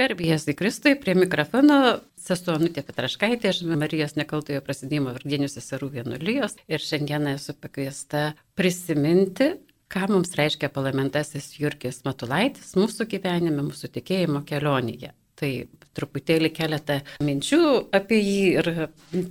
Garbėjęs į Kristui, prie mikrofono sesuo Nutė Petraškaitė, aš Marijos nekaltojo prasidėjimo vardienių seserų vienuolijos ir šiandieną esu pakviesta prisiminti, ką mums reiškia parlamentasis Jurgis Matulaitis mūsų gyvenime, mūsų tikėjimo kelionėje. Tai truputėlį keletą minčių apie jį ir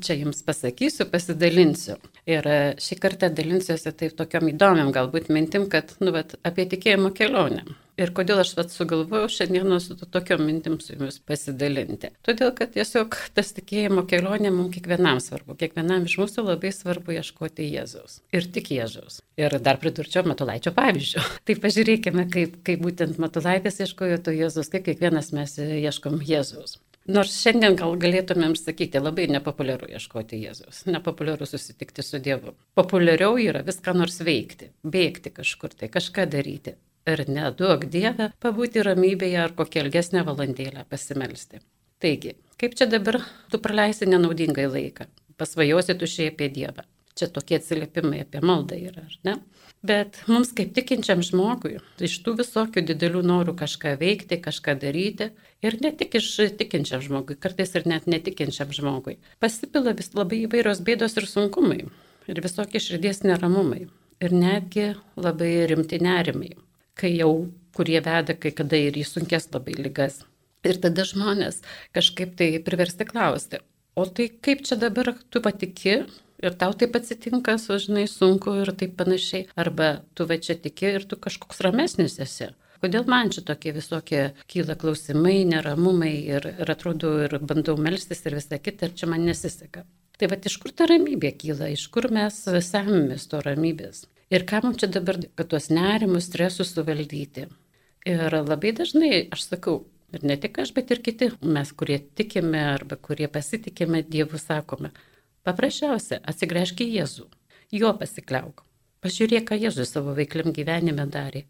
čia jums pasakysiu, pasidalinsiu. Ir šį kartą dalinsiuosi taip tokiam įdomiam galbūt mintim, kad, nu, bet apie tikėjimo kelionę. Ir kodėl aš vat sugalvojau šiandieną su tokiom mintim su jumis pasidalinti. Todėl, kad tiesiog tas tikėjimo kelionė mums kiekvienam svarbu. Kiekvienam iš mūsų labai svarbu ieškoti Jėzaus. Ir tik Jėzaus. Ir dar pridurčiau Matulaičio pavyzdžių. tai pažiūrėkime, kaip, kaip būtent Matulaitis ieškojo to Jėzaus, kaip kiekvienas mes ieškom Jėzaus. Nors šiandien gal galėtumėm sakyti, labai nepopuliaru ieškoti Jėzaus, nepopuliaru susitikti su Dievu. Populiariau yra viską nors veikti, bėgti kažkur tai, kažką daryti ir neduok Dievę pabūti ramybėje ar kokią ilgesnę valandėlę pasimelsti. Taigi, kaip čia dabar tu praleisi nenaudingai laiką? Pasvajosi tu šiai apie Dievą. Čia tokie atsiliepimai apie maldą yra, ar ne? Bet mums kaip tikinčiam žmogui, iš tų visokių didelių norų kažką veikti, kažką daryti, ir ne tik iš tikinčiam žmogui, kartais ir net netikinčiam žmogui, pasipila vis labai įvairios bėdos ir sunkumai, ir visokie širdies neramumai, ir netgi labai rimti nerimai kai jau, kurie veda kai kada ir į sunkes labai lygas. Ir tada žmonės kažkaip tai priversti klausti, o tai kaip čia dabar tu patiki ir tau taip atsitinka, sužinai, sunku ir taip panašiai, arba tu va čia tiki ir tu kažkoks ramesnis esi. Kodėl man čia tokie visokie kyla klausimai, neramumai ir, ir atrodo ir bandau melstis ir visą kitą, ir čia man nesiseka. Tai va iš kur ta ramybė kyla, iš kur mes semimės to ramybės. Ir ką mums čia dabar, kad tuos nerimus, stresus suvaldyti. Ir labai dažnai aš sakau, ir ne tik aš, bet ir kiti, mes, kurie tikime arba kurie pasitikime Dievu, sakome, paprasčiausia, atsigręžk į Jėzų, jo pasikliauk. Pažiūrėk, ką Jėzus savo veikliam gyvenime darė.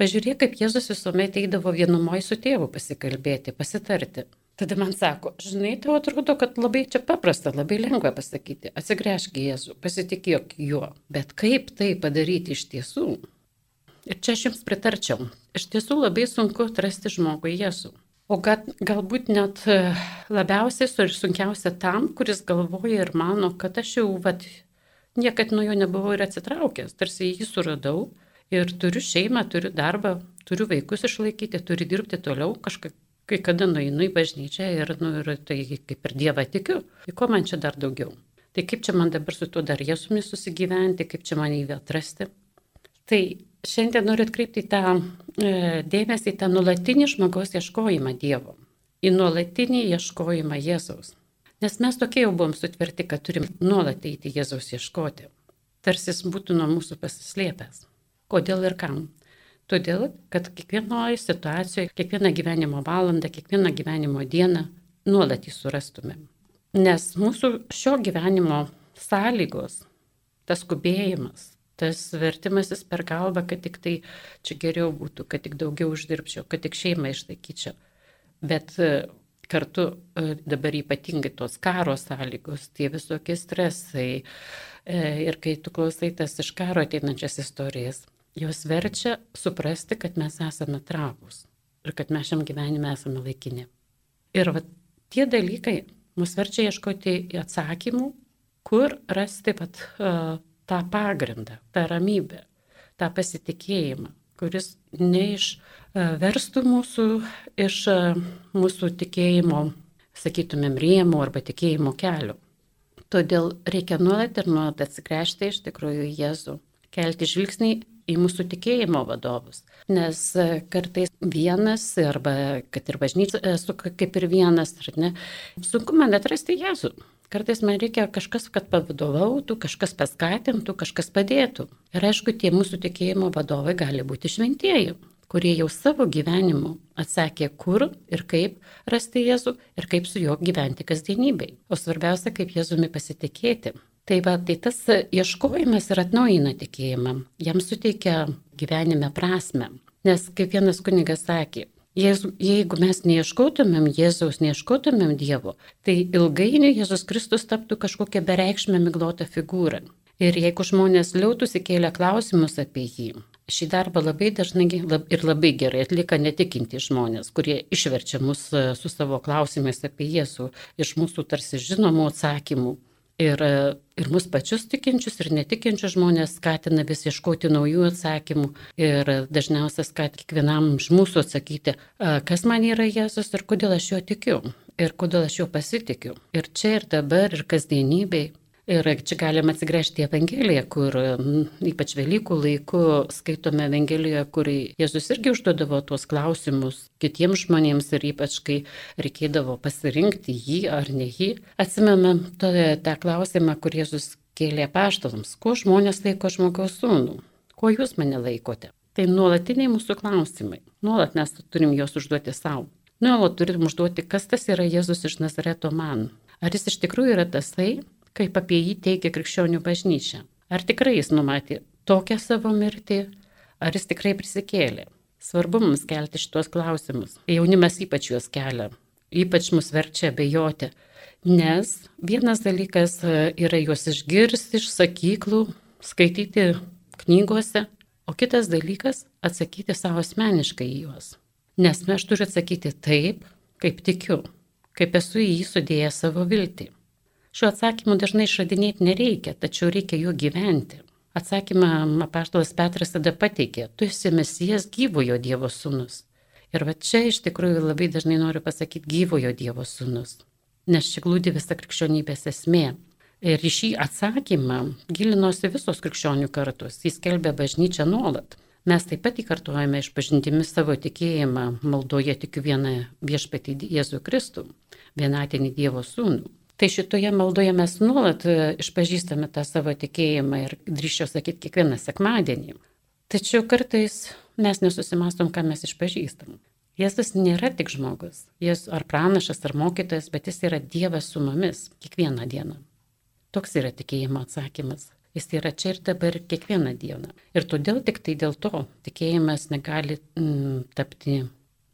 Pažiūrėk, kaip Jėzus visuomet eidavo vienumoj su tėvu pasikalbėti, pasitarti. Tada man sako, žinai, tau atrodo, kad labai čia paprasta, labai lengva pasakyti, atsigręžk Jėzų, pasitikėk juo. Bet kaip tai padaryti iš tiesų? Ir čia aš jums pritarčiau. Iš tiesų labai sunku atrasti žmogų Jėzų. O gal, galbūt net e, labiausiai ir sunkiausia tam, kuris galvoja ir mano, kad aš jau vat, niekad nuo jo nebuvau ir atsitraukęs, tarsi jį suradau ir turiu šeimą, turiu darbą, turiu vaikus išlaikyti, turiu dirbti toliau, kažkaip kai kada nueinu į bažnyčią ir, nu, ir tai kaip ir Dievą tikiu, tai ko man čia dar daugiau? Tai kaip čia man dabar su tuo dar Jėzumi susigyventi, kaip čia man jį atrasti? Tai šiandien noriu atkreipti tą e, dėmesį tą nulatinį žmogaus ieškojimą Dievo, į nulatinį ieškojimą Jėzaus. Nes mes tokie jau buvom sutverti, kad turim nuolat eiti Jėzaus ieškoti, tarsi jis būtų nuo mūsų pasislėpęs. Kodėl ir kam? Todėl, kad kiekvienoje situacijoje, kiekvieną gyvenimo valandą, kiekvieną gyvenimo dieną nuolat jį surastumėm. Nes mūsų šio gyvenimo sąlygos, tas skubėjimas, tas vertimasis per galvą, kad tik tai čia geriau būtų, kad tik daugiau uždirbčiau, kad tik šeimą išlaikyčiau. Bet e, kartu e, dabar ypatingai tos karo sąlygos, tie visokie stresai e, ir kai tu klausai tas iš karo ateinančias istorijas, jos verčia suprasti, kad mes esame trapus ir kad mes šiam gyvenime esame laikini. Ir va, tie dalykai mus verčia ieškoti atsakymų, kur rasti vat, tą pagrindą, tą ramybę, tą pasitikėjimą, kuris neišverstų mūsų iš mūsų tikėjimo, sakytumėm, rėmų arba tikėjimo kelių. Todėl reikia nuolat ir nuolat atsigręžti iš tikrųjų Jėzų, kelti žvilgsnį į mūsų tikėjimo vadovus. Nes e, kartais vienas, arba kad ir bažnyčia esu kaip ir vienas, ar ne, sunku man atrasti Jėzų. Kartais man reikia kažkas, kad pavadovautų, kažkas paskatintų, kažkas padėtų. Ir aišku, tie mūsų tikėjimo vadovai gali būti šventieji, kurie jau savo gyvenimu atsakė, kur ir kaip rasti Jėzų ir kaip su juo gyventi kasdienybei. O svarbiausia, kaip Jėzumi pasitikėti. Tai va, tai tas ieškojimas ir atnaujina tikėjimą, jam suteikia gyvenime prasme. Nes kaip vienas kunigas sakė, jeigu mes neieškotumėm Jėzaus, neieškotumėm Dievo, tai ilgainiui Jėzus Kristus taptų kažkokia bereikšmė miglota figūra. Ir jeigu žmonės liautųsi kėlę klausimus apie jį, Šį darbą labai dažnai ir labai gerai atlieka netikinti žmonės, kurie išverčia mus e, su savo klausimais apie Jėzų iš mūsų tarsi žinomų atsakymų. Ir, ir mus pačius tikinčius ir netikinčius žmonės skatina vis ieškoti naujų atsakymų ir dažniausiai skatina kiekvienam iš mūsų atsakyti, kas man yra Jėzus ir kodėl aš jo tikiu ir kodėl aš jo pasitikiu. Ir čia ir dabar ir kasdienybei Ir čia galima atsigręžti į Evangeliją, kur ypač Velykų laiku skaitome Evangeliją, kur Jėzus irgi užduodavo tuos klausimus kitiems žmonėms ir ypač kai reikėdavo pasirinkti jį ar ne jį. Atsimame tą, klausimą, kur Jėzus kėlė paštalams, kuo žmonės laiko žmogaus sūnų, kuo jūs mane laikote. Tai nuolatiniai mūsų klausimai. Nuolat mes turim juos užduoti savo. Nuolat turim užduoti, kas tas yra Jėzus iš Nazareto man. Ar jis iš tikrųjų yra tasai, kaip apie jį teigia krikščionių bažnyčia. Ar tikrai jis numatė tokią savo mirtį, ar jis tikrai prisikėlė. Svarbu mums kelti šitos klausimus. Jaunimas ypač juos kelia, ypač mus verčia abejoti, nes vienas dalykas e, yra juos išgirsti iš sakyklų, skaityti knygose, o kitas dalykas atsakyti savo asmeniškai į juos. Nes aš turiu atsakyti taip, kaip tikiu, kaip esu į jį sudėjęs savo viltį. Šiuo atsakymu dažnai išradinėti nereikia, tačiau reikia juo gyventi. Atsakymą apaštalas Petras tada pateikė, tu esi mesijas gyvojo Dievo sūnus. Ir va čia iš tikrųjų labai dažnai noriu pasakyti gyvojo Dievo sūnus, nes čia glūdi visa krikščionybės esmė. Ir į šį atsakymą gilinosi visos krikščionių kartos, jis kelbė bažnyčią nuolat. Mes taip pat įkartuojame išpažintimi savo tikėjimą, maldoje tikiu vieną viešpatį Jėzų Kristų, vienatinį Dievo sūnų. Tai šitoje maldoje mes nuolat e, išpažįstame tą savo tikėjimą ir drįščiau sakyti kiekvieną sekmadienį. Tačiau kartais mes nesusimastom, ką mes išpažįstam. Jėzus nėra tik žmogus, jis ar pranašas, ar mokytojas, bet jis yra Dievas su mumis kiekvieną dieną. Toks yra tikėjimo atsakymas. Jis yra čia ir dabar kiekvieną dieną. Ir todėl tik tai dėl to tikėjimas negali mm, tapti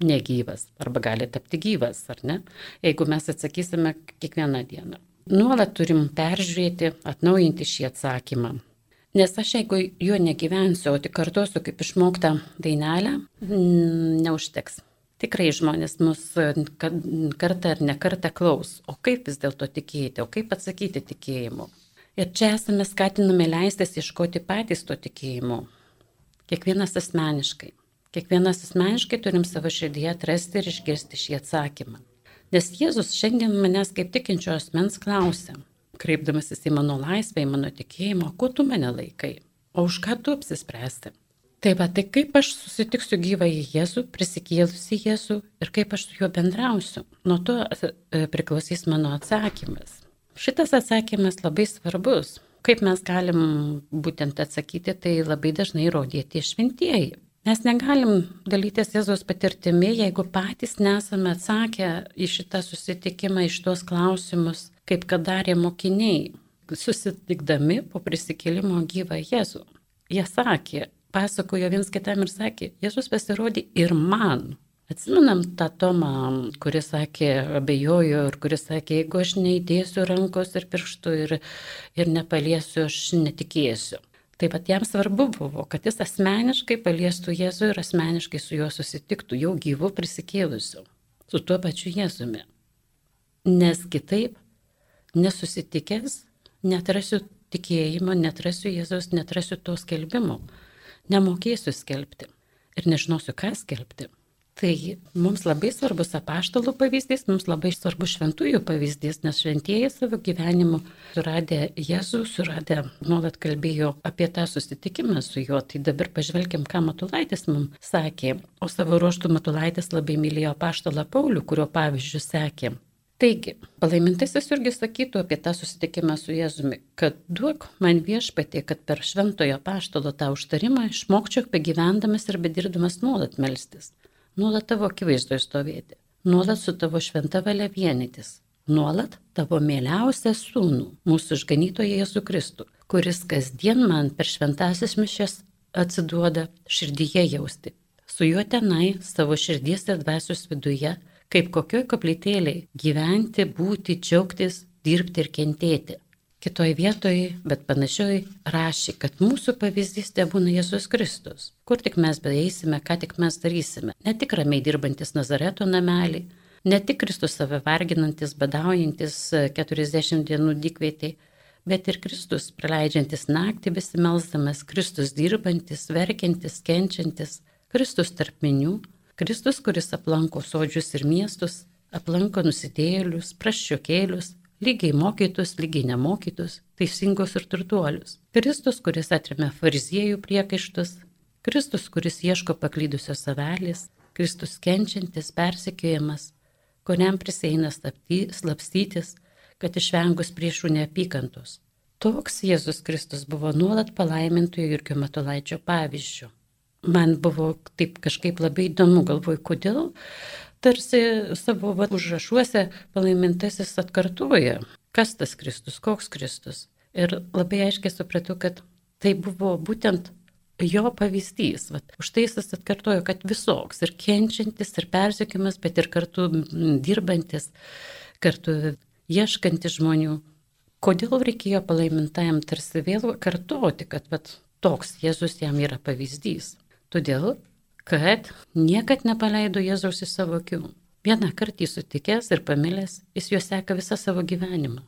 negyvas arba gali tapti gyvas, ar ne, jeigu mes atsakysime kiekvieną dieną. Nuolat turim peržiūrėti, atnaujinti šį atsakymą. Nes aš jeigu juo negyvensiu, o tik kartuosiu kaip išmoktą dainelę, neužteks. Tikrai žmonės mus kartą ar ne kartą klaus, o kaip vis dėlto tikėti, o kaip atsakyti tikėjimu. Ir čia esame skatinami leistis ieškoti patys to tikėjimu. Kiekvienas asmeniškai. Kiekvienas asmeniškai turim savo širdyje atrasti ir išgirsti šį atsakymą. Nes Jėzus šiandien manęs kaip tikinčio asmens klausia, kreipdamasis į mano laisvę, į mano tikėjimą, kuo tu mane laikai, o už ką tu apsispręsti. Taip tai kaip aš susitiksiu gyvą į Jėzų, prisikėlusi Jėzų ir kaip aš su juo bendrausiu, nuo to e, priklausys mano atsakymas. Šitas atsakymas labai svarbus. Kaip mes galim būtent atsakyti, tai labai dažnai rodyti šventieji. Mes negalim dalytis Jėzos patirtimi, jeigu patys nesame atsakę į šitą susitikimą, iš tuos klausimus, kaip kad darė mokiniai, susitikdami po prisikėlimo gyvą Jėzų. Jie sakė, pasakojo viens kitam ir sakė, Jėzus pasirodė ir man. Atsimenam tą Tomą, kuris sakė, abejojo ir kuris sakė, jeigu aš neįdėsiu rankos ir pirštų ir, ir nepaliesiu, aš netikėsiu. Tai pat jam svarbu buvo, kad jis asmeniškai paliestų Jėzų ir asmeniškai su juo susitiktų, jau gyvu prisikėlusiu, su tuo pačiu Jėzumi. Nes kitaip, nesusitikęs, netrasiu tikėjimo, netrasiu Jėzaus, netrasiu to skelbimo, nemokėsiu skelbti ir nežinosiu, ką skelbti. Tai mums labai svarbus apaštalų pavyzdys, mums labai svarbus šventųjų pavyzdys, nes šventieji savo gyvenimu suradę Jėzų, suradę nuolat kalbėjo apie tą susitikimą su juo. Tai dabar pažvelgiam, ką Matulaitis mums sakė. O savo ruoštų Matulaitis labai mylėjo apaštalą Paulių, kurio pavyzdžių sekė. Taigi, palaimintasis irgi sakytų apie tą susitikimą su Jėzumi, kad duok man viešpatė, kad per šventojo paštalo tą užtarimą išmokčiau begyvendamas ir bedirdamas nuolat melstis nuolat tavo akivaizdoje stovėti, nuolat su tavo šventa valia vienytis, nuolat tavo mėliausią sūnų, mūsų išganytoją Jėzų Kristų, kuris kasdien man per šventasis mišes atsiduoda širdyje jausti. Su juo tenai savo širdies ir dvasios viduje, kaip kokioj koplytėliai, gyventi, būti, džiaugtis, dirbti ir kentėti. Kitoje vietoje, bet panašioj rašė, kad mūsų pavyzdys te būna Jėzus Kristus. Kur tik mes beeisime, ką tik mes darysime. Ne tik ramiai dirbantis Nazareto namelį, ne tik Kristus save varginantis, badaujantis 40 dienų dykvietį, bet ir Kristus praleidžiantis naktį besimelsdamas, Kristus dirbantis, verkiantis, kenčiantis, Kristus tarp minių, Kristus, kuris aplanko sodžius ir miestus, aplanko nusidėlius, praščiokėlius, lygiai mokytus, lygiai nemokytus, teisingus ir turtuolius. Kristus, kuris atremia fariziejų priekaištus, Kristus, kuris ieško paklydusios savelės, Kristus kenčiantis, persekiojamas, kuriam priseina slapstytis, kad išvengus priešų neapykantos. Toks Jėzus Kristus buvo nuolat palaimintojo Jurgio Matolaičio pavyzdžių. Man buvo taip kažkaip labai įdomu, galvoju, kodėl tarsi savo va, užrašuose palaimintasis atkartoja, kas tas Kristus, koks Kristus. Ir labai aiškiai supratau, kad tai buvo būtent jo pavyzdys. Vat, už tai jis atkartojo, kad visoks ir kenčiantis, ir persiekimas, bet ir kartu dirbantis, kartu ieškantis žmonių. Kodėl reikėjo palaimintajam tarsi vėl kartoti, kad vat, toks Jėzus jam yra pavyzdys? Todėl, kad niekad nepaleido Jėzaus iš savo akių. Vieną kartą jį sutikęs ir pamilęs, jis juos seka visą savo gyvenimą.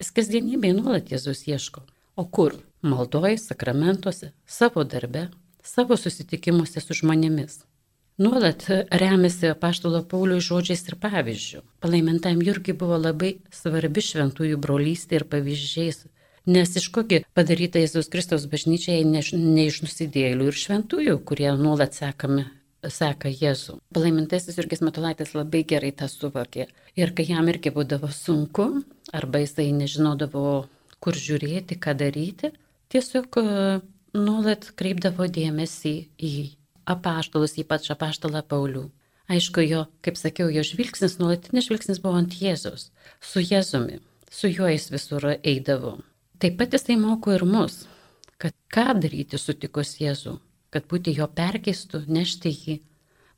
Jis kasdienybėje nuolat Jėzus ieško. O kur? Maldoje, sakramentuose, savo darbe, savo susitikimuose su žmonėmis. Nuolat remiasi apaštalo Paulių žodžiais ir pavyzdžių. Palaimintam Jurgiui buvo labai svarbi šventųjų brolystė ir pavyzdžiais Nes iš kogi padaryta Jėzus Kristaus bažnyčiai ne, ne iš nusidėlių ir šventųjų, kurie nuolat sekami seka Jėzų. Palaimintasis Jurgis Matulaitis labai gerai tą suvokė. Ir kai jam irgi būdavo sunku, arba jisai nežinodavo, kur žiūrėti, ką daryti, tiesiog e, nuolat kreipdavo dėmesį į apaštalus, ypač apaštalą Paulių. Aišku, jo, kaip sakiau, jo žvilgsnis, nuolatinis žvilgsnis buvo ant Jėzus, su Jėzumi, su juo jis visur eidavo. Taip pat jisai moko ir mus, kad ką daryti sutikus Jėzų, kad būti jo perkeistų, nešti jį.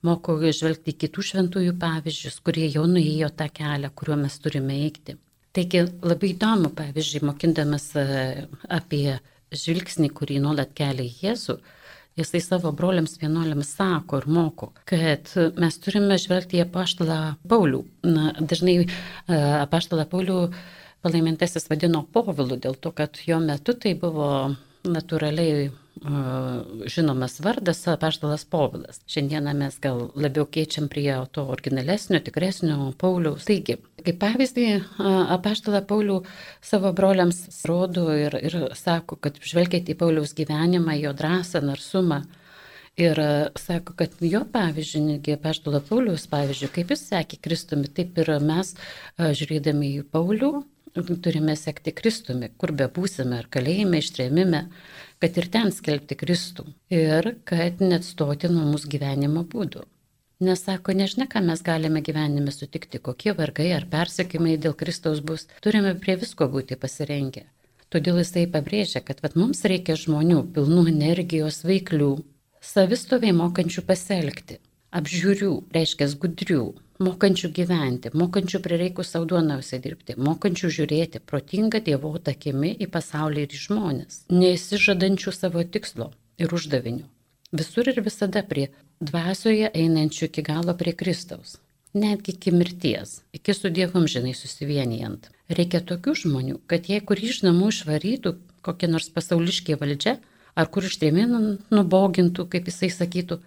Moko žvelgti kitų šventųjų pavyzdžius, kurie jau nuėjo tą kelią, kuriuo mes turime eiti. Taigi labai įdomu, pavyzdžiui, mokindamas e, apie žvilgsnį, kurį nuolat kelia Jėzų, jisai savo broliams vienuoliams sako ir moko, kad mes turime žvelgti į apaštalą Paulių. Na, dažnai e, apaštalą Paulių palaimintasis vadino Povilu dėl to, kad jo metu tai buvo natūraliai žinomas vardas apaštalas Povilas. Šiandieną mes gal labiau keičiam prie to originalesnio, tikresnio Pauliaus. Taigi, kaip pavyzdį, apaštalą Paulių savo broliams rodo ir, ir sako, kad žvelgiate į Pauliaus gyvenimą, jo drąsą, narsumą. Ir sako, kad jo pavyzdžiui, netgi apaštalo Pauliaus pavyzdžiui, kaip jis sakė Kristumi, taip ir mes žiūrėdami į Paulių, turime sekti Kristumi, kur be būsime, ar kalėjime, ištrėmime, kad ir ten skelbti Kristų ir kad net stoti nuo mūsų gyvenimo būdų. Nes sako, nežinia, ką mes galime gyvenime sutikti, kokie vargai ar persekimai dėl Kristaus bus, turime prie visko būti pasirengę. Todėl jisai pabrėžia, kad vat, mums reikia žmonių pilnų energijos veiklių, savistoviai mokančių pasielgti, apžiūrių, reiškia gudrių, mokančių gyventi, mokančių prireikus savo duoną užsidirbti, mokančių žiūrėti protingą dievotą akimi į pasaulį ir į žmonės, neįsižadančių savo tikslo ir uždavinių. Visur ir visada prie dvasioje einančių iki galo prie Kristaus. Netgi iki mirties, iki su Dievom žinai susivienijant. Reikia tokių žmonių, kad jei kur iš namų išvarytų kokia nors pasauliškė valdžia, ar kur ištrėmė nubogintų, kaip jisai sakytų,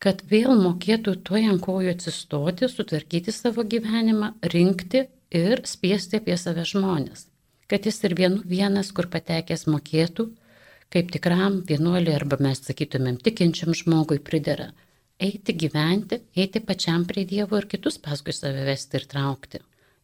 kad vėl mokėtų tuoj ant kojų atsistoti, sutvarkyti savo gyvenimą, rinkti ir spiesti apie save žmonės. Kad jis ir vienu vienas, kur patekęs mokėtų, kaip tikram vienuoliui arba mes sakytumėm tikinčiam žmogui pridera, eiti gyventi, eiti pačiam prie Dievo ir kitus paskui save vesti ir traukti.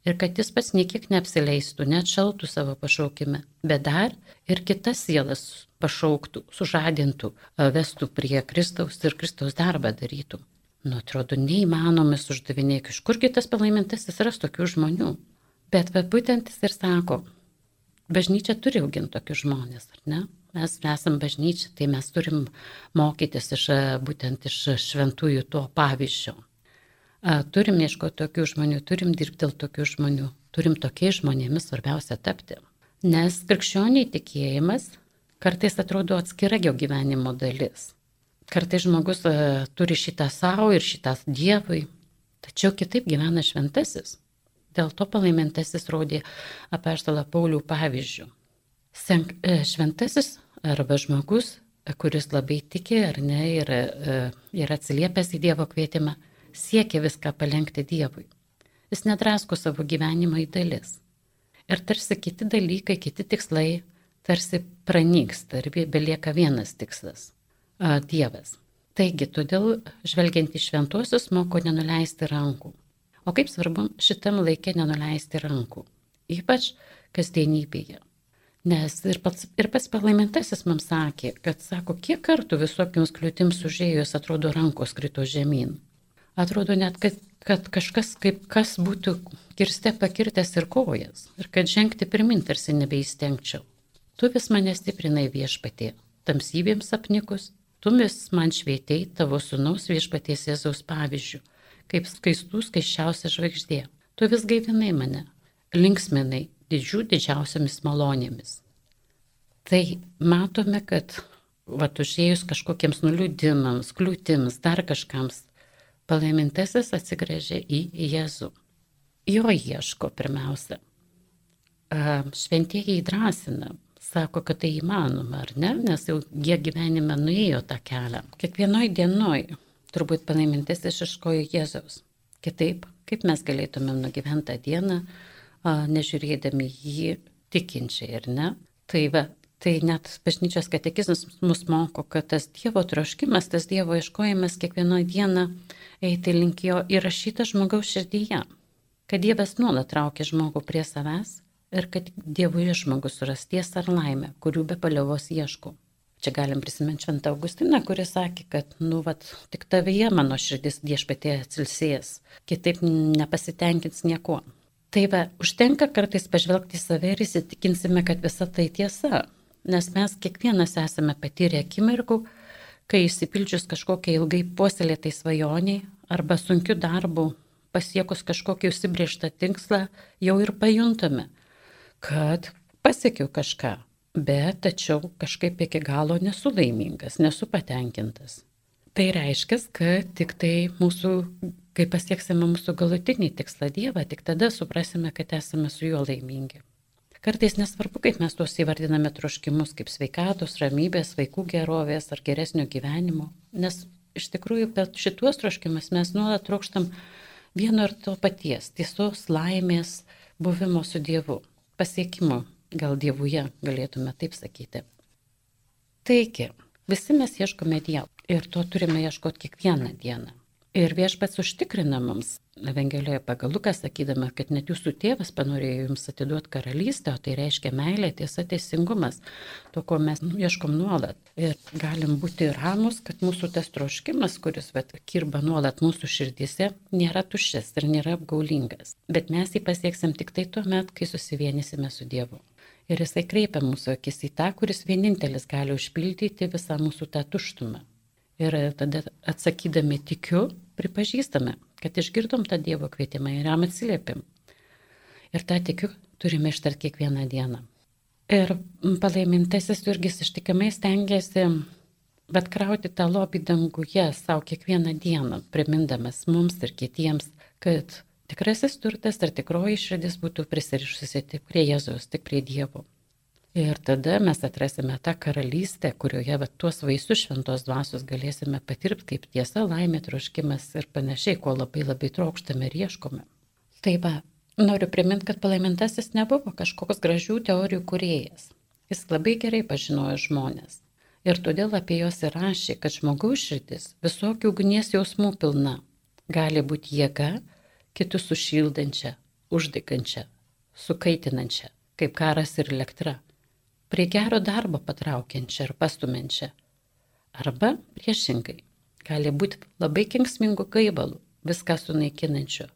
Ir kad jis pats niekiek neapsileistų, net šaltų savo pašaukime, bet dar ir kitas sielas pašauktų, sužadintų, vestų prie Kristaus ir Kristaus darbą darytų. Nu, atrodo, neįmanomis uždaviniai, iš kurgi tas palaimintasis ras tokių žmonių. Bet va, būtent jis ir sako, bažnyčia turi auginti tokius žmonės, ar ne? Mes esame bažnyčia, tai mes turim mokytis iš, būtent iš šventųjų to pavyzdžio. Turim ieškoti tokių žmonių, turim dirbti dėl tokių žmonių, turim tokiais žmonėmis svarbiausia tapti. Nes krikščioniai tikėjimas kartais atrodo atskira jo gyvenimo dalis. Kartais žmogus uh, turi šitą savo ir šitą Dievui, tačiau kitaip gyvena šventasis. Dėl to palaimintasis rodė apaštalą Paulių pavyzdžių. Senk, uh, šventasis arba žmogus, kuris labai tiki ar ne ir, uh, ir atsiliepęs į Dievo kvietimą, siekia viską palengti Dievui. Jis nedrasko savo gyvenimo į dalis. Ir tarsi kiti dalykai, kiti tikslai tarsi pranyksta ir belieka vienas tikslas - Dievas. Taigi, todėl žvelgiant į šventuosius moko nenuleisti rankų. O kaip svarbu šitam laikė nenuleisti rankų, ypač kasdienybėje. Nes ir pats, ir pats palaimintasis mums sakė, kad sako, kiek kartų visokiams kliūtims užėjus atrodo rankos krito žemyn. Atrodo net, kad, kad kažkas kaip kas būtų kirste pakirtęs ir kojas. Ir kad žengti pirmin tarsi nebeįstengčiau. Tu vis mane stiprinai viešpatė, tamsybėms apnikus, tu vis man švietėjai tavo sunaus viešpaties Jėzaus pavyzdžių, kaip skaistų skaiščiausia žvaigždė. Tu vis gaivinai mane, linksminai didžių didžiausiamis malonėmis. Tai matome, kad va, užėjus kažkokiems nuliūdimams, kliūtims, dar kažkams, palaimintasis atsigrėžia į Jėzų. Jo ieško pirmiausia. Šventieji įdrasina, sako, kad tai įmanoma, ar ne, nes jau jie gyvenime nuėjo tą kelią. Kiekvienoj dienoj turbūt palaimintis išiškojo Jėzaus. Kitaip, kaip mes galėtumėm nugyventi tą dieną, nežiūrėdami jį tikinčiai, ar ne? Tai va, tai net bažnyčios katekizmas mus moko, kad tas Dievo troškimas, tas Dievo iškojimas kiekvienoje dieną eiti link jo įrašyta žmogaus širdyje. Kad Dievas nuolat traukia žmogų prie savęs ir kad Dievuje žmogus suras tiesą ar laimę, kurių be paliovos ieško. Čia galim prisiminti Šventą Augustiną, kuris sakė, kad, nu, vat, tik tavyje mano širdis viešpatė atsilsės, kitaip nepasitenkins niekuo. Tai va, užtenka kartais pažvelgti į save ir įsitikinsime, kad visa tai tiesa, nes mes kiekvienas esame patyrę akimirkų, kai įsipildžius kažkokiai ilgai puoselėtai svajoniai arba sunkiu darbu pasiekus kažkokį užsibriežtą tikslą, jau ir pajuntame, kad pasiekiau kažką, bet tačiau kažkaip iki galo nesu laimingas, nesu patenkintas. Tai reiškia, kad tik tai mūsų, kai pasieksime mūsų galutinį tikslą Dievą, tik tada suprasime, kad esame su juo laimingi. Kartais nesvarbu, kaip mes tuos įvardiname troškimus, kaip sveikatos, ramybės, vaikų gerovės ar geresnio gyvenimo, nes iš tikrųjų per šituos troškimus mes nuolat trokštam vieno ir to paties - tiesos, laimės, buvimo su Dievu pasiekimo, gal dievuje galėtume taip sakyti. Taigi, visi mes ieškome Dievo ir to turime ieškoti kiekvieną dieną. Ir viešpats užtikrina mums Evangelijoje pagal Luką sakydama, kad net jūsų tėvas panorėjo jums atiduoti karalystę, o tai reiškia meilė, tiesa, teisingumas, to, ko mes ieškom nuolat. Ir galim būti ramus, kad mūsų tas troškimas, kuris vat, kirba nuolat mūsų širdise, nėra tuščias ir nėra apgaulingas. Bet mes jį pasieksim tik tai tuo met, kai susivienysime su Dievu. Ir jisai kreipia mūsų akis į tą, kuris vienintelis gali užpildyti visą mūsų tą tuštumą. Ir tada atsakydami tikiu, pripažįstame, kad išgirdom tą Dievo kvietimą ir jam atsiliepim. Ir tą tikiu turime ištarti kiekvieną dieną. Ir palaimintasis Jurgis ištikimai stengiasi bet krauti tą lobį danguje savo kiekvieną dieną, primindamas mums ir kitiems, kad tikrasis turtas ir tikroji širdis būtų prisirišusi tik prie Jėzaus, tik prie Dievo. Ir tada mes atrasime tą karalystę, kurioje va, tuos vaisius šventos dvasios galėsime patirti kaip tiesa, laimė, troškimas ir panašiai, ko labai labai trokštame ir ieškome. Tai va, noriu priminti, kad palaimintasis nebuvo kažkoks gražių teorijų kuriejas. Jis labai gerai pažinojo žmonės. Ir todėl apie juos ir rašė, kad žmogaus širdis visokių ugnies jausmų pilna. Gali būti jėga, kitus sušildančia, uždegančia, sukaitinančia, kaip karas ir elektra prie gero darbo patraukiančią ir pastumenčią. Arba priešingai, gali būti labai kengsmingų gaivalų, viską sunaikinančių.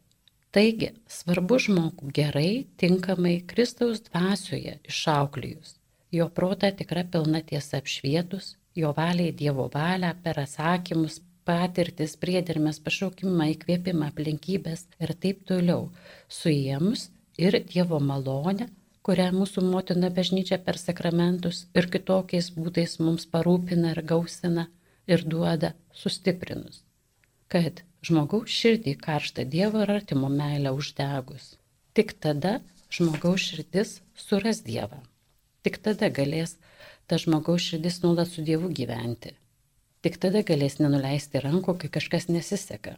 Taigi, svarbu žmogų gerai, tinkamai Kristaus dvasioje išauklijus, jo protą tikra pilna tiesa apšvietus, jo valiai Dievo valią per atsakymus, patirtis, priedermės, pašaukimą, įkvėpimą, aplinkybės ir taip toliau, suėmus ir Dievo malonę kurią mūsų motina bažnyčia per sakramentus ir kitokiais būdais mums parūpina ir gausina ir duoda sustiprinus. Kad žmogaus širdį karštą Dievo ir artimo meilę uždegus. Tik tada žmogaus širdis suras Dievą. Tik tada galės ta žmogaus širdis nuolat su Dievu gyventi. Tik tada galės nenuleisti rankų, kai kažkas nesiseka.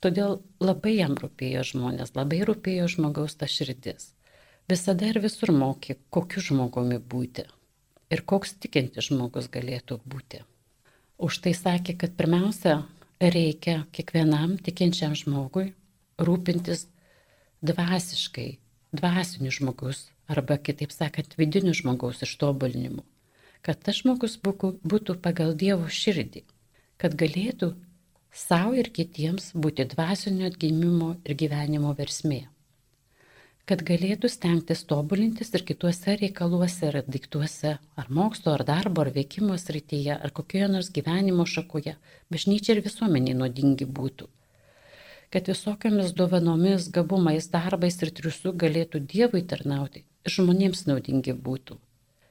Todėl labai jam rūpėjo žmonės, labai rūpėjo žmogaus ta širdis visada ir visur mokė, kokiu žmogumi būti. Ir koks tikinti žmogus galėtų būti. Už tai sakė, kad pirmiausia reikia kiekvienam tikinčiam žmogui rūpintis dvasiškai, dvasiniu žmogus arba kitaip sakant vidiniu žmogaus ištobulinimu, kad tas žmogus būtų pagal Dievo širdį, kad galėtų savo ir kitiems būti dvasinio atgimimo ir gyvenimo versmė kad galėtų stengtis tobulintis ir kituose reikaluose, ar daiktuose, ar mokslo, ar darbo, ar veikimo srityje, ar kokioje nors gyvenimo šakoje, bažnyčia ir visuomeniai nuodingi būtų. Kad visokiamis dovanomis, gabumais, darbais ir triusų galėtų Dievui tarnauti ir žmonėms naudingi būtų.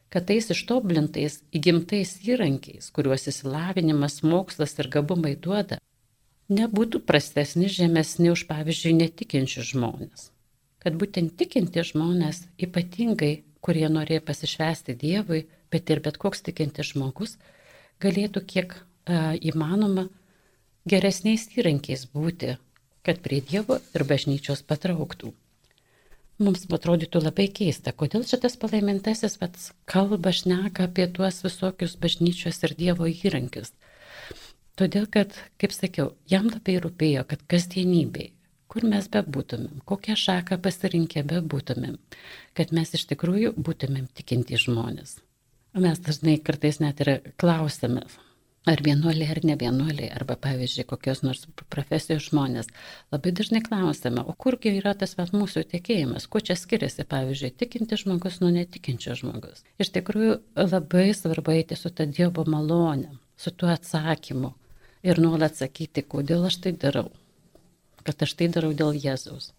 Kad tais ištoblintais, įgimtais įrankiais, kuriuos įsilavinimas, mokslas ir gabumai duoda, nebūtų prastesni, žemesni už, pavyzdžiui, netikinčius žmonės kad būtent tikinti žmonės, ypatingai, kurie norėjo pasišvesti Dievui, bet ir bet koks tikintis žmogus, galėtų kiek a, įmanoma geresniais įrankiais būti, kad prie Dievo ir bažnyčios patrauktų. Mums atrodytų labai keista, kodėl šitas palaimintasis pats kalba, šneka apie tuos visokius bažnyčios ir Dievo įrankius. Todėl, kad, kaip sakiau, jam labai rūpėjo, kad kasdienybei, kur mes bebūtumėm, kokią šaką pasirinkę bebūtumėm, kad mes iš tikrųjų būtumėm tikinti žmonės. Mes dažnai kartais net ir klausime, ar vienuoliai ar ne vienuoliai, arba pavyzdžiui, kokios nors profesijos žmonės. Labai dažnai klausime, o kurgi yra tas vat, mūsų tikėjimas, kuo čia skiriasi, pavyzdžiui, tikinti žmogus nuo netikinčio žmogus. Iš tikrųjų labai svarbu eiti su ta Dievo malonė, su tuo atsakymu ir nuolat sakyti, kodėl aš tai darau kad aš tai darau dėl Jėzaus.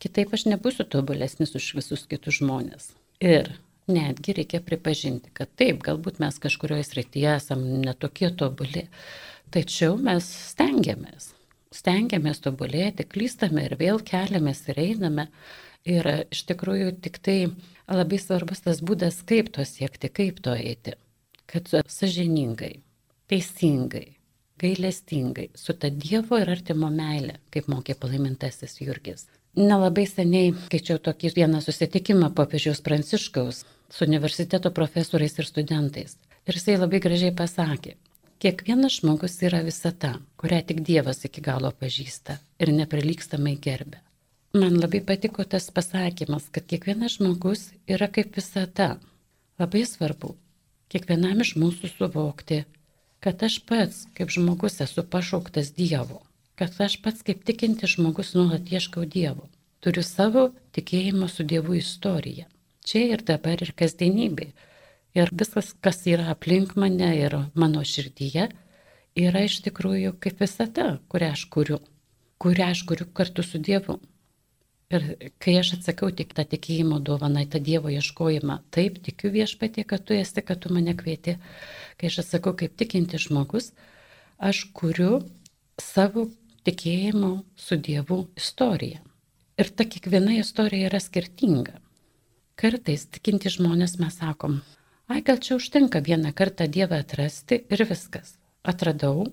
Kitaip aš nebūsiu tobulesnis už visus kitus žmonės. Ir netgi reikia pripažinti, kad taip, galbūt mes kažkurioje srityje esame netokie tobuli, tačiau mes stengiamės. Stengiamės tobulėti, klystame ir vėl keliamės ir einame. Ir iš tikrųjų tik tai labai svarbus tas būdas, kaip to siekti, kaip to eiti. Kad sažiningai, teisingai, gailestingai, su ta Dievo ir artimo meilė, kaip mokė palaimintasis Jurgis. Nelabai seniai skaičiau tokį vieną susitikimą popiežiaus Pranciškaus su universiteto profesoriais ir studentais. Ir jisai labai gražiai pasakė, kiekvienas žmogus yra visata, kurią tik Dievas iki galo pažįsta ir neprilykstamai gerbė. Man labai patiko tas pasakymas, kad kiekvienas žmogus yra kaip visata. Labai svarbu kiekvienam iš mūsų suvokti, kad aš pats kaip žmogus esu pašauktas Dievo, kad aš pats kaip tikintis žmogus nuolat ieškau Dievo, turiu savo tikėjimo su Dievu istoriją. Čia ir dabar ir kasdienybė. Ir viskas, kas yra aplink mane ir mano širdyje, yra iš tikrųjų kaip visata, kurią aš kuriu, kurią aš kuriu kartu su Dievu. Ir kai aš atsakau tik tą tikėjimo dovaną, tą Dievo ieškojimą, taip tikiu viešpatie, kad tu esi, kad tu mane kvieti kai aš atsakau kaip tikinti žmogus, aš kuriu savo tikėjimo su Dievu istoriją. Ir ta kiekviena istorija yra skirtinga. Kartais tikinti žmonės mes sakom, ai gal čia užtenka vieną kartą Dievą atrasti ir viskas. Atradau,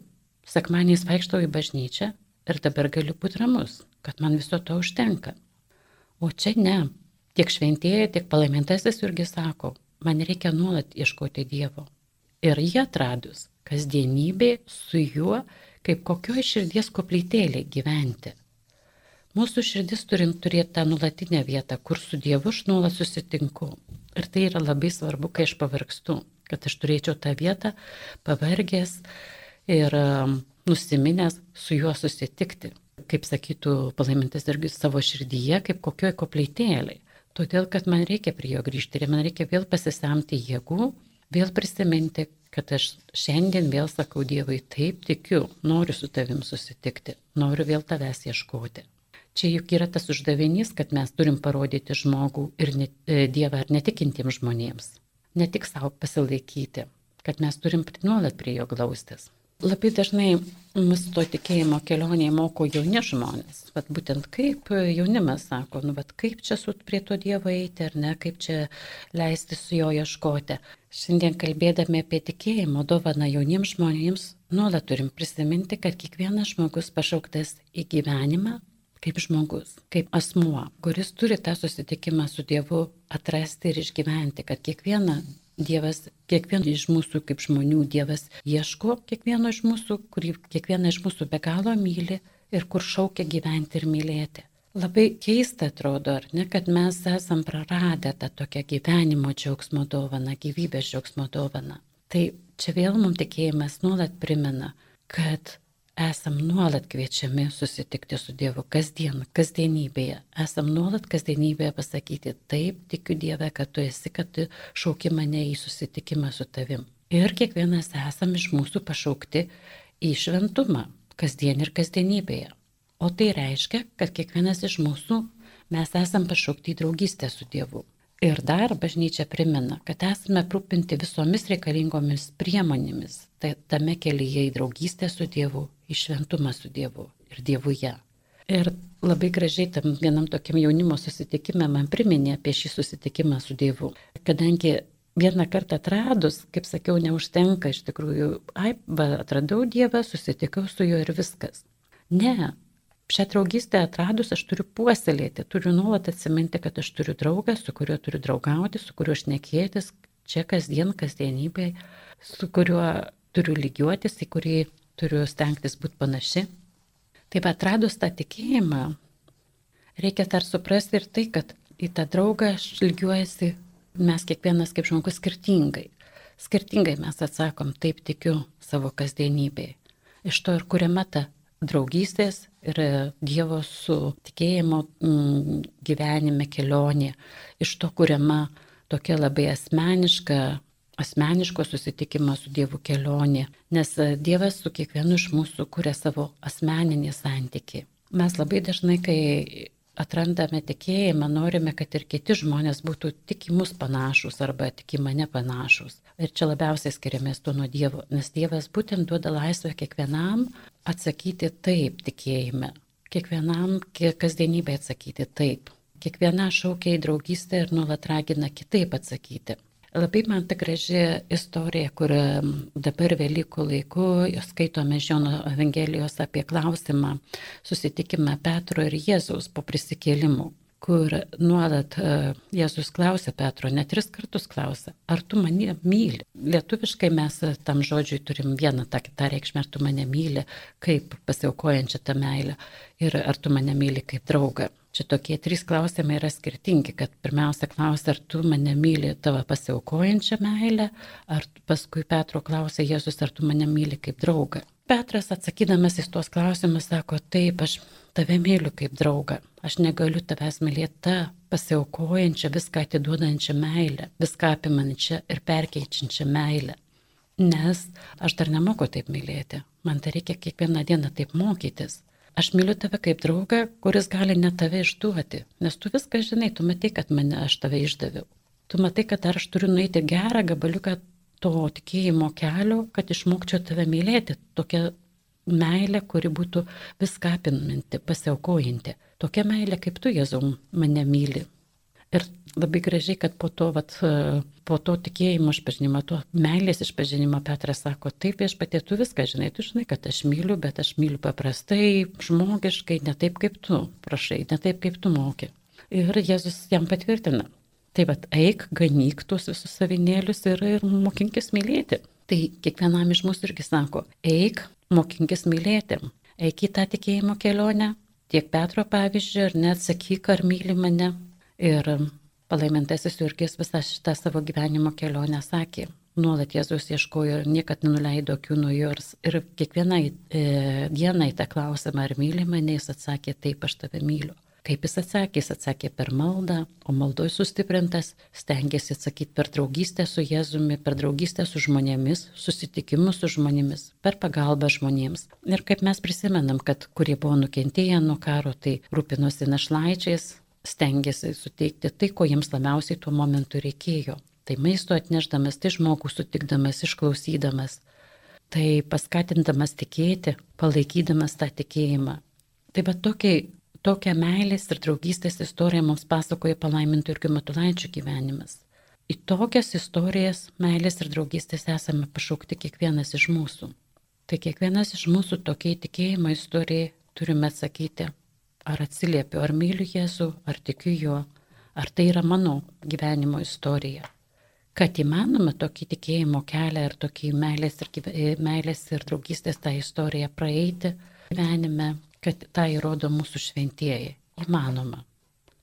sekmaniais vaikštau į bažnyčią ir dabar galiu būti ramus, kad man viso to užtenka. O čia ne. Tiek šventieji, tiek palaimintasis irgi sako, man reikia nuolat ieškoti Dievo ir jį atradus kasdienybė su juo kaip kokioj širdies koplytėlė gyventi. Mūsų širdis turim turėti tą nulatinę vietą, kur su Dievu aš nuolat susitinku. Ir tai yra labai svarbu, kai aš pavargstu, kad aš turėčiau tą vietą pavargęs ir um, nusiminęs su juo susitikti. Kaip sakytų palaimintas irgi savo širdyje, kaip kokioj koplytėlė. Todėl, kad man reikia prie jo grįžti ir man reikia vėl pasisemti jėgų vėl prisiminti, kad aš šiandien vėl sakau Dievui, taip tikiu, noriu su tavim susitikti, noriu vėl tavęs ieškoti. Čia juk yra tas uždavinys, kad mes turim parodyti žmogų ir ne, e, Dievą ir netikintiems žmonėms. Ne tik savo pasilaikyti, kad mes turim nuolat prie jo glaustis. Labai dažnai mus to tikėjimo kelionėje moko jauni žmonės. Vat būtent kaip jaunimas sako, nu, vat kaip čia su prie to Dievo eiti ar ne, kaip čia leisti su jo ieškoti. Šiandien kalbėdami apie tikėjimo dovaną jauniems žmonėms, nuolat turim prisiminti, kad kiekvienas žmogus pašauktas į gyvenimą kaip žmogus, kaip asmuo, kuris turi tą susitikimą su Dievu atrasti ir išgyventi, kad kiekvieną Dievas kiekvieną iš mūsų kaip žmonių Dievas ieško kiekvieno iš mūsų, kurį kiekvieną iš mūsų be galo myli ir kur šaukia gyventi ir mylėti. Labai keista atrodo, ar ne, kad mes esam praradę tą tokią gyvenimo džiaugsmo dovaną, gyvybės džiaugsmo dovaną. Tai čia vėl mums tikėjimas nuolat primena, kad esam nuolat kviečiami susitikti su Dievu kasdien, kasdienybėje. Esam nuolat kasdienybėje pasakyti, taip, tikiu Dieve, kad tu esi, kad tu šauki mane į susitikimą su tavim. Ir kiekvienas esam iš mūsų pašaukti į šventumą, kasdien ir kasdienybėje. O tai reiškia, kad kiekvienas iš mūsų mes esam pašaukti į draugystę su Dievu. Ir dar bažnyčia primena, kad esame aprūpinti visomis reikalingomis priemonėmis, tai tame kelyje į draugystę su Dievu, į šventumą su Dievu ir Dievuje. Ir labai gražiai tam vienam tokiam jaunimo susitikime man priminė apie šį susitikimą su Dievu. Kadangi vieną kartą atradus, kaip sakiau, neužtenka iš tikrųjų, ai, va, atradau Dievą, susitikau su juo ir viskas. Ne, šią draugystę atradus aš turiu puoselėti, turiu nuolat atsiminti, kad aš turiu draugą, su kuriuo turiu draugauti, su kuriuo aš nekėtis, čia kasdien, kasdienybėje, su kuriuo turiu lygiuotis, į kurį turiu stengtis būti panaši. Taip atradus tą tikėjimą, reikia dar suprasti ir tai, kad į tą draugą aš lygiuojasi mes kiekvienas kaip žmogus skirtingai. Skirtingai mes atsakom, taip tikiu savo kasdienybėje. Iš to ir kuriama ta draugystės ir Dievo su tikėjimo mm, gyvenime kelionė. Iš to kuriama tokia labai asmeniška, asmeniško susitikimo su Dievu kelionė, nes Dievas su kiekvienu iš mūsų kuria savo asmeninį santyki. Mes labai dažnai, kai atrandame tikėjimą, norime, kad ir kiti žmonės būtų tik į mus panašus arba tik į mane panašus. Ir čia labiausiai skiriamės to nuo Dievo, nes Dievas būtent duoda laisvę kiekvienam atsakyti taip tikėjime, kiekvienam kasdienybė atsakyti taip. Kiekviena šaukia į draugystę ir nuolat ragina kitaip atsakyti. Labai man ta graži istorija, kur dabar Velykų laiku skaitome Žiono Evangelijos apie klausimą susitikimą Petro ir Jėzaus po prisikėlimų kur nuolat e, Jėzus klausia Petro, net tris kartus klausia, ar tu mane myli. Lietuviškai mes tam žodžiui turim vieną tą kitą reikšmę, ar tu mane myli kaip pasiaukojančią tą meilę ir ar tu mane myli kaip draugą. Čia tokie trys klausimai yra skirtingi, kad pirmiausia klausia, ar tu mane myli tavo pasiaukojančią meilę, ar paskui Petro klausia Jėzus, ar tu mane myli kaip draugą. Petras atsakydamas į tuos klausimus sako, taip, aš tave myliu kaip draugą, aš negaliu tavęs mylėti tą pasiaukojančią, viską atiduodančią meilę, viską apimančią ir perkeičiančią meilę. Nes aš dar nemoku taip mylėti, man tai reikia kiekvieną dieną taip mokytis. Aš myliu tave kaip draugą, kuris gali net tave išduoti, nes tu viską žinai, tu matai, kad mane aš tave išdaviau. Tu matai, kad dar aš turiu nueiti gerą gabaliuką to tikėjimo kelio, kad išmokčiau tave mylėti. Tokia meilė, kuri būtų viską apimanti, pasiaukojanti. Tokia meilė, kaip tu, Jėzau, mane myli. Ir labai gražiai, kad po to, vat, po to tikėjimo išpažinimo, to meilės išpažinimo Petras sako, taip viešpatie, tu viską žinai, tu žinai, kad aš myliu, bet aš myliu paprastai, žmogiškai, ne taip kaip tu prašai, ne taip kaip tu moki. Ir Jėzus jam patvirtina, Tai vad eik, ganyk tuos visus savinėlius ir, ir mokinkis mylėti. Tai kiekvienam iš mūsų irgi sako, eik, mokinkis mylėti. Eik į tą tikėjimo kelionę, tiek Petro pavyzdžiui, ar net sakyk, ar myli mane. Ir palaimintasis Jurgis visą šitą savo gyvenimo kelionę sakė. Nuolat Jėzus ieškojo ir niekad nenuleido akių nuo jos. Ir kiekvienai e, dienai tą klausimą, ar myli mane, jis atsakė, taip, aš tave myliu. Kaip jis atsakė? Jis atsakė per maldą, o maldoje sustiprintas stengiasi atsakyti per draugystę su Jėzumi, per draugystę su žmonėmis, susitikimus su žmonėmis, per pagalbą žmonėms. Ir kaip mes prisimenam, kad kurie buvo nukentėję nuo karo, tai rūpinosi našlaičiais, stengiasi suteikti tai, ko jiems labiausiai tuo momentu reikėjo. Tai maisto atneždamas, tai žmogų sutikdamas, išklausydamas, tai paskatindamas tikėti, palaikydamas tą tikėjimą. Tai va tokiai Tokią meilės ir draugystės istoriją mums pasakoja palaimintų irgi Matulaičio gyvenimas. Į tokias istorijas meilės ir draugystės esame pašaukti kiekvienas iš mūsų. Tai kiekvienas iš mūsų tokiai tikėjimo istorijai turime atsakyti, ar atsiliepiu, ar myliu Jėzų, ar tikiu juo, ar tai yra mano gyvenimo istorija. Kad įmanoma tokį tikėjimo kelią ir tokį meilės ir, meilės ir draugystės tą istoriją praeiti gyvenime, kad tą įrodo mūsų šventieji. Įmanoma.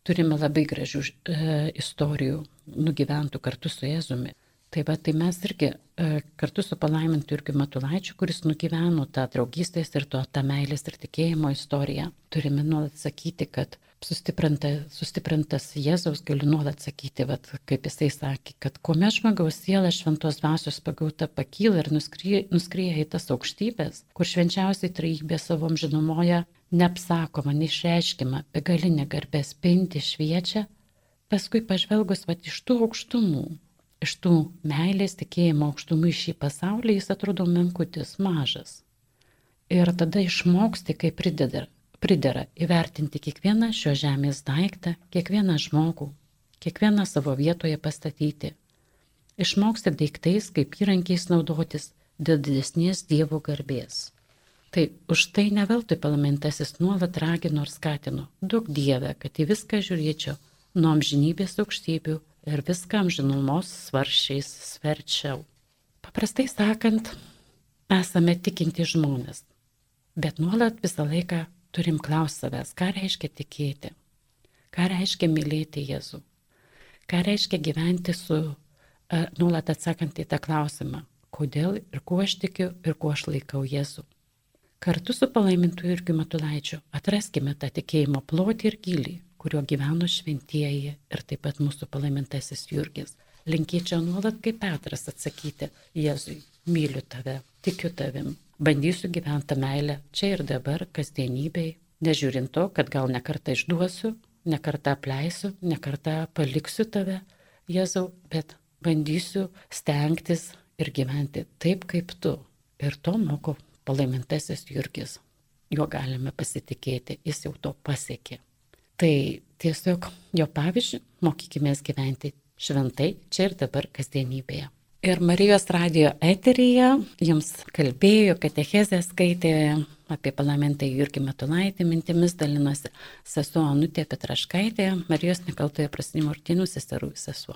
Turime labai gražių e, istorijų nugyventų kartu su Jėzumi. Tai va, tai mes irgi e, kartu su palaimintu irgi Matulaičiu, kuris nugyveno tą draugystės ir to, tą meilės ir tikėjimo istoriją, turime nuolat sakyti, kad sustiprinta, sustiprintas Jėzaus galiu nuolat sakyti, vat, kaip jisai sakė, kad kuomet žmogaus siela šventos dvasios pagauta pakyla ir nuskrieja į tas aukštybės, kur švenčiausiai trejybė savom žinomoje neapsakoma, neišreiškima, begalinė garbė spinti šviečia, paskui pažvelgus vat iš tų aukštumų, iš tų meilės tikėjimo aukštumų į šį pasaulį, jis atrodo menkutis, mažas. Ir tada išmoksti, kaip prideda pridera įvertinti kiekvieną šio žemės daiktą, kiekvieną žmogų, kiekvieną savo vietoje pastatyti. Išmoksti daiktais kaip įrankiais naudotis dėl didesnės Dievo garbės. Tai už tai neveltui parlamentasis nuolat ragino ir skatino, daug Dieve, kad į viską žiūrėčiau nuo amžinybės aukštybių ir viską amžinumos svaršiais sverčiau. Paprastai sakant, esame tikinti žmonės, bet nuolat visą laiką turim klausti savęs, ką reiškia tikėti, ką reiškia mylėti Jėzų, ką reiškia gyventi su, uh, nuolat atsakant į tą klausimą, kodėl ir kuo aš tikiu ir kuo aš laikau Jėzų. Kartu su palaimintu irgi Matulaičiu atraskime tą tikėjimo plotį ir gilį, kurio gyveno šventieji ir taip pat mūsų palaimintasis Jurgis. Linkėčiau nuolat kaip Petras atsakyti Jėzui, myliu tave, tikiu tavim, bandysiu gyventi meilę čia ir dabar, kasdienybei, nežiūrint to, kad gal nekartą išduosiu, nekartą apleisiu, nekartą paliksiu tave, Jėzau, bet bandysiu stengtis ir gyventi taip kaip tu. Ir to moko palaimintasis Jurgis. Jo galime pasitikėti, jis jau to pasiekė. Tai tiesiog jo pavyzdžių mokykime gyventi šventai čia ir dabar kasdienybėje. Ir Marijos radio eteryje jums kalbėjo, katechezė skaitė apie parlamentą Jurgį Metulaitį, mintimis dalinosi sesuo Anutė Petraškaitė, Marijos nekaltoje prasinimo artinų seserų sesuo.